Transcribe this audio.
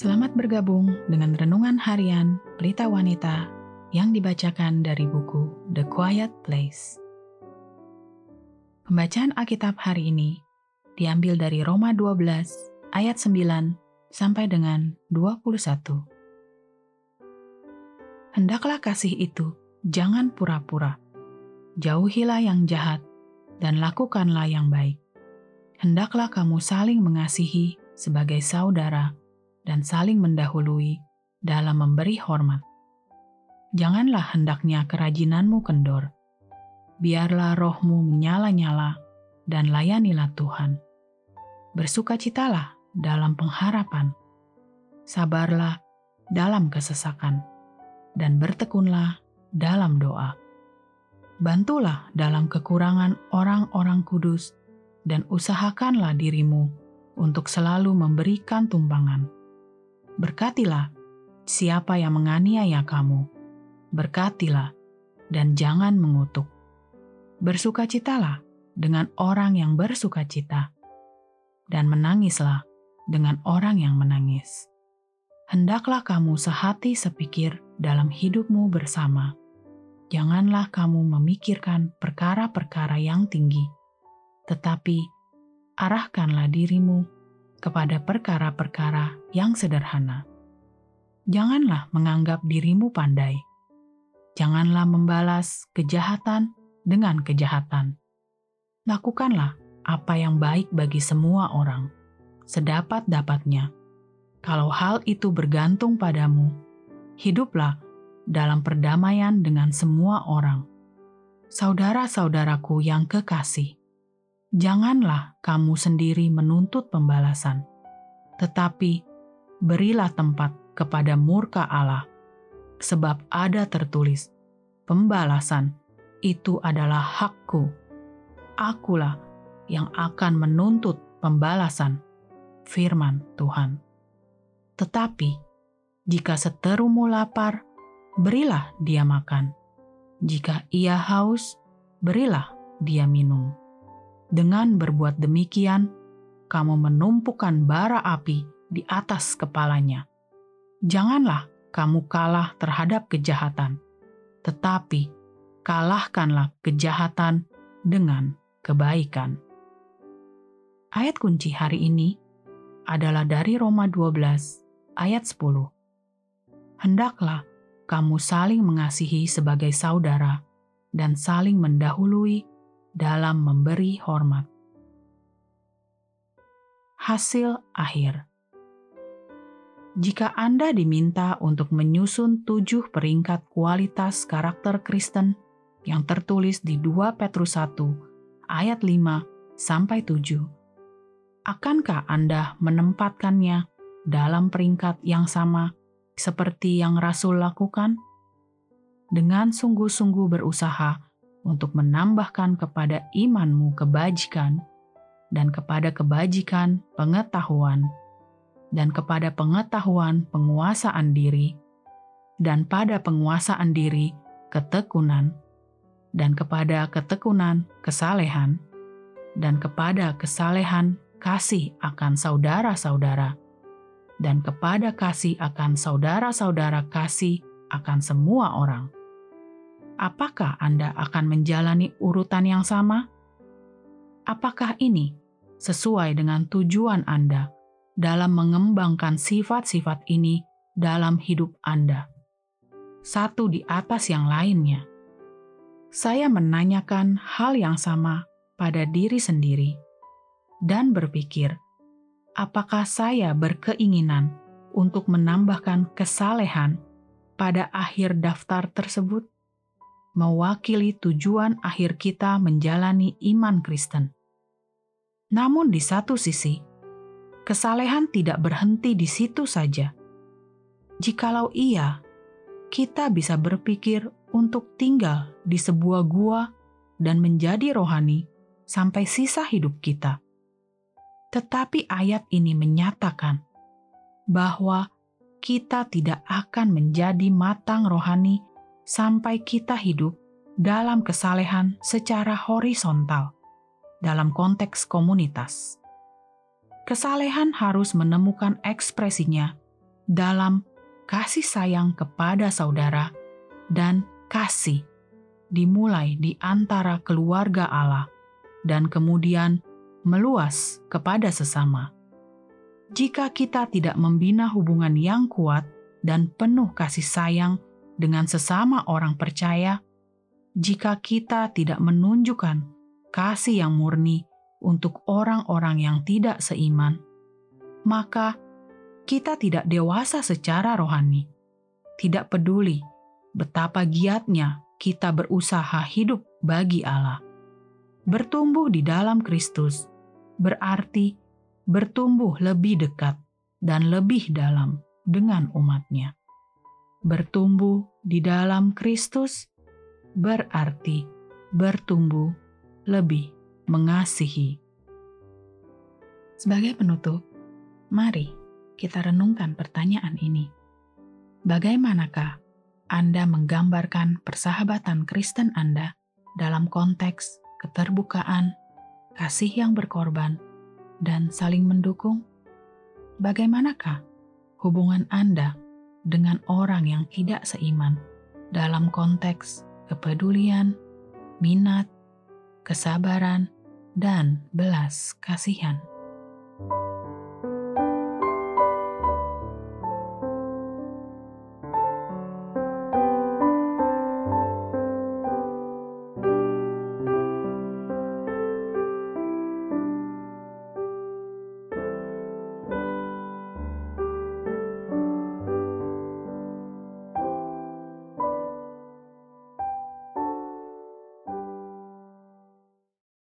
Selamat bergabung dengan renungan harian Pelita Wanita yang dibacakan dari buku The Quiet Place. Pembacaan Alkitab hari ini diambil dari Roma 12 ayat 9 sampai dengan 21. Hendaklah kasih itu jangan pura-pura. Jauhilah yang jahat dan lakukanlah yang baik. Hendaklah kamu saling mengasihi sebagai saudara dan saling mendahului dalam memberi hormat. Janganlah hendaknya kerajinanmu kendor. Biarlah rohmu menyala-nyala dan layanilah Tuhan. Bersukacitalah dalam pengharapan. Sabarlah dalam kesesakan dan bertekunlah dalam doa. Bantulah dalam kekurangan orang-orang kudus dan usahakanlah dirimu untuk selalu memberikan tumpangan Berkatilah siapa yang menganiaya kamu. Berkatilah dan jangan mengutuk. Bersukacitalah dengan orang yang bersukacita, dan menangislah dengan orang yang menangis. Hendaklah kamu sehati sepikir dalam hidupmu bersama. Janganlah kamu memikirkan perkara-perkara yang tinggi, tetapi arahkanlah dirimu kepada perkara-perkara yang sederhana. Janganlah menganggap dirimu pandai. Janganlah membalas kejahatan dengan kejahatan. Lakukanlah apa yang baik bagi semua orang, sedapat-dapatnya. Kalau hal itu bergantung padamu, hiduplah dalam perdamaian dengan semua orang. Saudara-saudaraku yang kekasih, janganlah kamu sendiri menuntut pembalasan, tetapi berilah tempat kepada murka Allah, sebab ada tertulis, "Pembalasan itu adalah hakku, akulah yang akan menuntut pembalasan." Firman Tuhan. Tetapi jika seterumu lapar, berilah dia makan. Jika ia haus, berilah dia minum dengan berbuat demikian, kamu menumpukan bara api di atas kepalanya. Janganlah kamu kalah terhadap kejahatan, tetapi kalahkanlah kejahatan dengan kebaikan. Ayat kunci hari ini adalah dari Roma 12 ayat 10. Hendaklah kamu saling mengasihi sebagai saudara dan saling mendahului dalam memberi hormat. Hasil akhir jika Anda diminta untuk menyusun tujuh peringkat kualitas karakter Kristen yang tertulis di 2 Petrus 1 ayat 5 sampai 7, akankah Anda menempatkannya dalam peringkat yang sama seperti yang Rasul lakukan? Dengan sungguh-sungguh berusaha untuk menambahkan kepada imanmu kebajikan, dan kepada kebajikan pengetahuan, dan kepada pengetahuan penguasaan diri, dan pada penguasaan diri ketekunan, dan kepada ketekunan kesalehan, dan kepada kesalehan kasih akan saudara-saudara, dan kepada kasih akan saudara-saudara kasih akan semua orang apakah Anda akan menjalani urutan yang sama? Apakah ini sesuai dengan tujuan Anda dalam mengembangkan sifat-sifat ini dalam hidup Anda? Satu di atas yang lainnya. Saya menanyakan hal yang sama pada diri sendiri dan berpikir, apakah saya berkeinginan untuk menambahkan kesalehan pada akhir daftar tersebut? Mewakili tujuan akhir kita menjalani iman Kristen. Namun, di satu sisi, kesalehan tidak berhenti di situ saja. Jikalau iya, kita bisa berpikir untuk tinggal di sebuah gua dan menjadi rohani sampai sisa hidup kita. Tetapi ayat ini menyatakan bahwa kita tidak akan menjadi matang rohani sampai kita hidup dalam kesalehan secara horizontal dalam konteks komunitas. Kesalehan harus menemukan ekspresinya dalam kasih sayang kepada saudara dan kasih dimulai di antara keluarga Allah dan kemudian meluas kepada sesama. Jika kita tidak membina hubungan yang kuat dan penuh kasih sayang dengan sesama orang percaya, jika kita tidak menunjukkan kasih yang murni untuk orang-orang yang tidak seiman, maka kita tidak dewasa secara rohani. Tidak peduli betapa giatnya kita berusaha hidup bagi Allah. Bertumbuh di dalam Kristus berarti bertumbuh lebih dekat dan lebih dalam dengan umatnya. Bertumbuh di dalam Kristus berarti bertumbuh lebih mengasihi. Sebagai penutup, mari kita renungkan pertanyaan ini. Bagaimanakah Anda menggambarkan persahabatan Kristen Anda dalam konteks keterbukaan, kasih yang berkorban, dan saling mendukung? Bagaimanakah hubungan Anda dengan orang yang tidak seiman dalam konteks kepedulian, minat, kesabaran, dan belas kasihan?